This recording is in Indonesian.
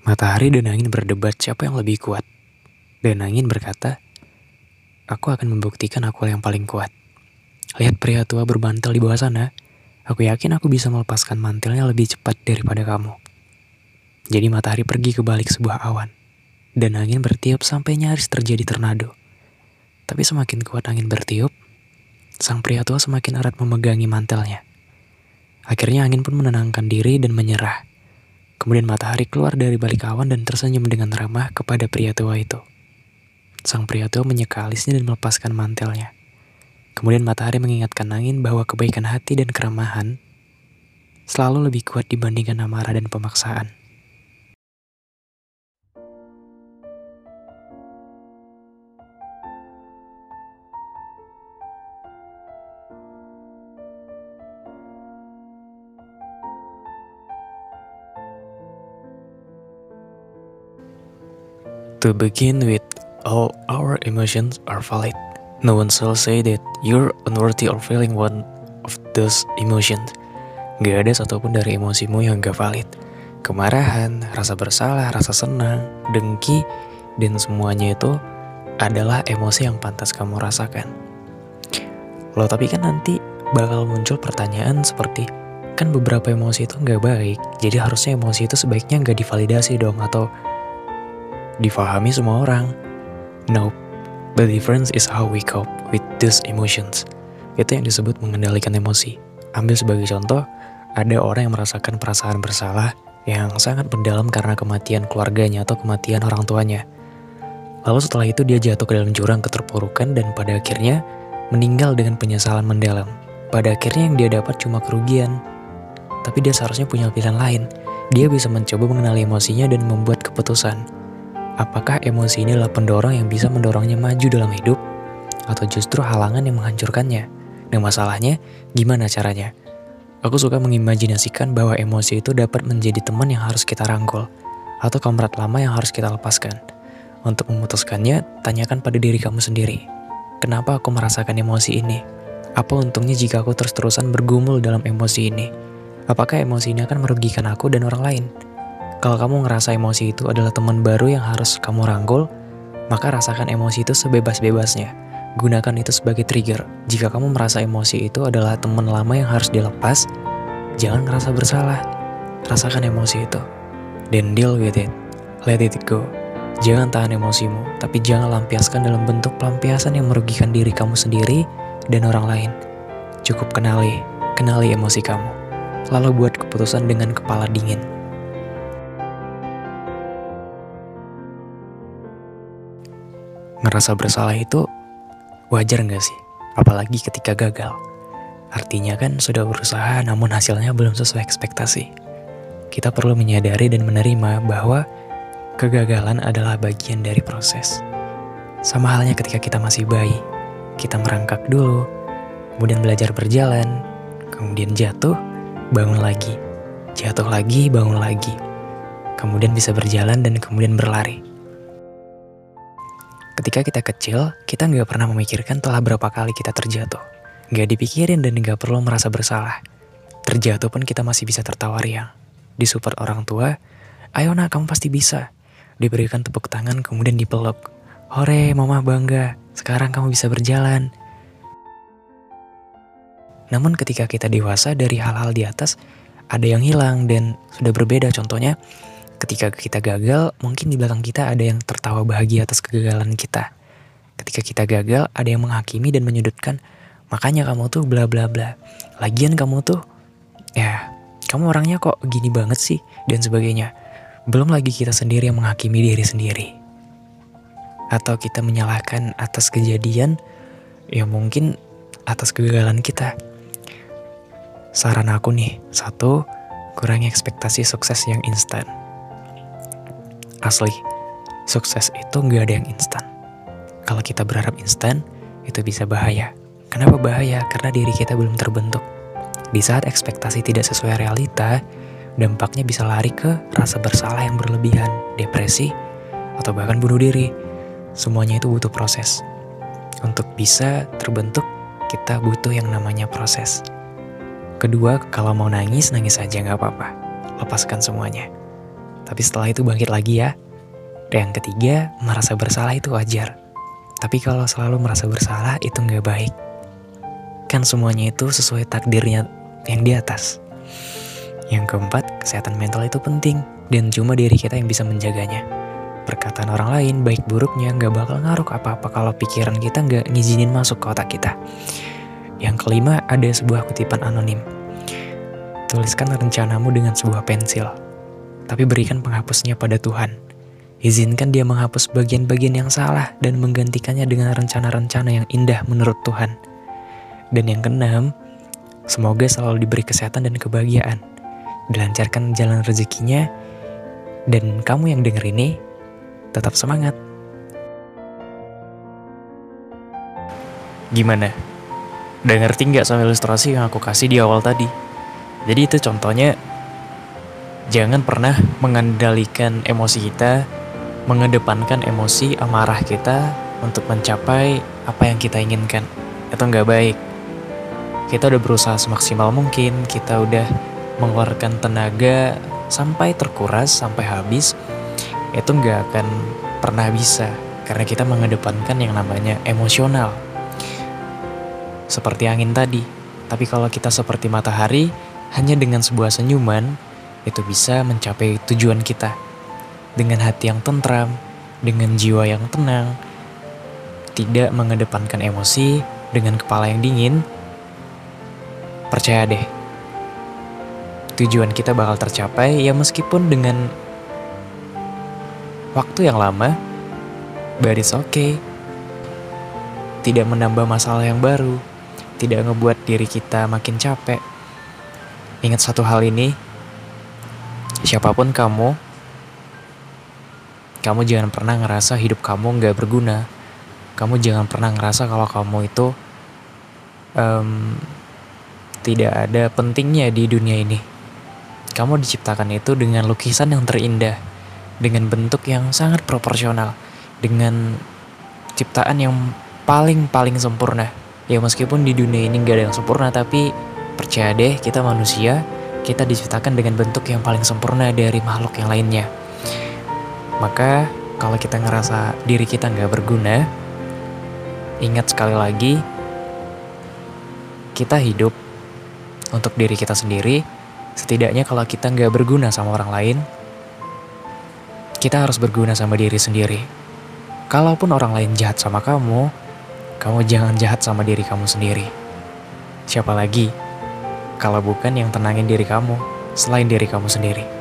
Matahari dan angin berdebat siapa yang lebih kuat. Dan angin berkata, Aku akan membuktikan aku yang paling kuat. Lihat pria tua berbantal di bawah sana. Aku yakin aku bisa melepaskan mantelnya lebih cepat daripada kamu. Jadi matahari pergi ke balik sebuah awan. Dan angin bertiup sampai nyaris terjadi tornado. Tapi semakin kuat angin bertiup, sang pria tua semakin erat memegangi mantelnya. Akhirnya angin pun menenangkan diri dan menyerah. Kemudian matahari keluar dari balik awan dan tersenyum dengan ramah kepada pria tua itu. Sang pria tua menyeka alisnya dan melepaskan mantelnya. Kemudian matahari mengingatkan angin bahwa kebaikan hati dan keramahan selalu lebih kuat dibandingkan amarah dan pemaksaan. To begin with, all our emotions are valid. No one shall say that you're unworthy or feeling one of those emotions. Gak ada satupun dari emosimu yang gak valid. Kemarahan, rasa bersalah, rasa senang, dengki, dan semuanya itu adalah emosi yang pantas kamu rasakan. Loh tapi kan nanti bakal muncul pertanyaan seperti, kan beberapa emosi itu gak baik, jadi harusnya emosi itu sebaiknya gak divalidasi dong atau difahami semua orang. Nope, the difference is how we cope with these emotions. Itu yang disebut mengendalikan emosi. Ambil sebagai contoh, ada orang yang merasakan perasaan bersalah yang sangat mendalam karena kematian keluarganya atau kematian orang tuanya. Lalu setelah itu dia jatuh ke dalam jurang keterpurukan dan pada akhirnya meninggal dengan penyesalan mendalam. Pada akhirnya yang dia dapat cuma kerugian. Tapi dia seharusnya punya pilihan lain. Dia bisa mencoba mengenali emosinya dan membuat keputusan Apakah emosi ini adalah pendorong yang bisa mendorongnya maju dalam hidup? Atau justru halangan yang menghancurkannya? Nah masalahnya, gimana caranya? Aku suka mengimajinasikan bahwa emosi itu dapat menjadi teman yang harus kita rangkul, atau kamrat lama yang harus kita lepaskan. Untuk memutuskannya, tanyakan pada diri kamu sendiri. Kenapa aku merasakan emosi ini? Apa untungnya jika aku terus-terusan bergumul dalam emosi ini? Apakah emosi ini akan merugikan aku dan orang lain? Kalau kamu ngerasa emosi itu adalah teman baru yang harus kamu rangkul, maka rasakan emosi itu sebebas-bebasnya. Gunakan itu sebagai trigger. Jika kamu merasa emosi itu adalah teman lama yang harus dilepas, jangan ngerasa bersalah. Rasakan emosi itu. Then deal with it. Let it go. Jangan tahan emosimu, tapi jangan lampiaskan dalam bentuk pelampiasan yang merugikan diri kamu sendiri dan orang lain. Cukup kenali, kenali emosi kamu. Lalu buat keputusan dengan kepala dingin. Ngerasa bersalah itu wajar nggak sih? Apalagi ketika gagal. Artinya kan sudah berusaha namun hasilnya belum sesuai ekspektasi. Kita perlu menyadari dan menerima bahwa kegagalan adalah bagian dari proses. Sama halnya ketika kita masih bayi, kita merangkak dulu, kemudian belajar berjalan, kemudian jatuh, bangun lagi, jatuh lagi, bangun lagi, kemudian bisa berjalan dan kemudian berlari. Ketika kita kecil, kita nggak pernah memikirkan telah berapa kali kita terjatuh. Nggak dipikirin dan nggak perlu merasa bersalah. Terjatuh pun kita masih bisa tertawa riang. Disupport orang tua, ayo nak kamu pasti bisa. Diberikan tepuk tangan kemudian dipeluk. Hore, mama bangga, sekarang kamu bisa berjalan. Namun ketika kita dewasa dari hal-hal di atas, ada yang hilang dan sudah berbeda contohnya Ketika kita gagal, mungkin di belakang kita ada yang tertawa bahagia atas kegagalan kita. Ketika kita gagal, ada yang menghakimi dan menyudutkan, makanya kamu tuh bla bla bla. Lagian kamu tuh, ya, kamu orangnya kok gini banget sih, dan sebagainya. Belum lagi kita sendiri yang menghakimi diri sendiri. Atau kita menyalahkan atas kejadian, ya mungkin atas kegagalan kita. Saran aku nih, satu, kurangi ekspektasi sukses yang instan. Asli, sukses itu nggak ada yang instan. Kalau kita berharap instan, itu bisa bahaya. Kenapa bahaya? Karena diri kita belum terbentuk. Di saat ekspektasi tidak sesuai realita, dampaknya bisa lari ke rasa bersalah yang berlebihan, depresi, atau bahkan bunuh diri. Semuanya itu butuh proses. Untuk bisa terbentuk, kita butuh yang namanya proses. Kedua, kalau mau nangis, nangis aja nggak apa-apa. Lepaskan semuanya. Tapi setelah itu bangkit lagi ya. Dan yang ketiga, merasa bersalah itu wajar. Tapi kalau selalu merasa bersalah itu nggak baik. Kan semuanya itu sesuai takdirnya yang di atas. Yang keempat, kesehatan mental itu penting dan cuma diri kita yang bisa menjaganya. Perkataan orang lain, baik buruknya, nggak bakal ngaruh apa-apa kalau pikiran kita nggak ngizinin masuk ke otak kita. Yang kelima, ada sebuah kutipan anonim. Tuliskan rencanamu dengan sebuah pensil, tapi berikan penghapusnya pada Tuhan. Izinkan dia menghapus bagian-bagian yang salah dan menggantikannya dengan rencana-rencana yang indah menurut Tuhan. Dan yang keenam, semoga selalu diberi kesehatan dan kebahagiaan. Dilancarkan jalan rezekinya, dan kamu yang denger ini, tetap semangat. Gimana? Udah ngerti nggak sama ilustrasi yang aku kasih di awal tadi? Jadi itu contohnya, jangan pernah mengendalikan emosi kita mengedepankan emosi amarah kita untuk mencapai apa yang kita inginkan. Itu nggak baik. Kita udah berusaha semaksimal mungkin, kita udah mengeluarkan tenaga sampai terkuras, sampai habis. Itu nggak akan pernah bisa, karena kita mengedepankan yang namanya emosional. Seperti angin tadi, tapi kalau kita seperti matahari, hanya dengan sebuah senyuman, itu bisa mencapai tujuan kita dengan hati yang tentram, dengan jiwa yang tenang, tidak mengedepankan emosi dengan kepala yang dingin, percaya deh, tujuan kita bakal tercapai ya meskipun dengan waktu yang lama, but it's okay. Tidak menambah masalah yang baru, tidak ngebuat diri kita makin capek. Ingat satu hal ini, siapa pun kamu, kamu jangan pernah ngerasa hidup kamu nggak berguna. Kamu jangan pernah ngerasa kalau kamu itu um, tidak ada pentingnya di dunia ini. Kamu diciptakan itu dengan lukisan yang terindah, dengan bentuk yang sangat proporsional, dengan ciptaan yang paling-paling sempurna. Ya meskipun di dunia ini nggak ada yang sempurna, tapi percaya deh kita manusia, kita diciptakan dengan bentuk yang paling sempurna dari makhluk yang lainnya. Maka kalau kita ngerasa diri kita nggak berguna, ingat sekali lagi, kita hidup untuk diri kita sendiri. Setidaknya kalau kita nggak berguna sama orang lain, kita harus berguna sama diri sendiri. Kalaupun orang lain jahat sama kamu, kamu jangan jahat sama diri kamu sendiri. Siapa lagi kalau bukan yang tenangin diri kamu selain diri kamu sendiri?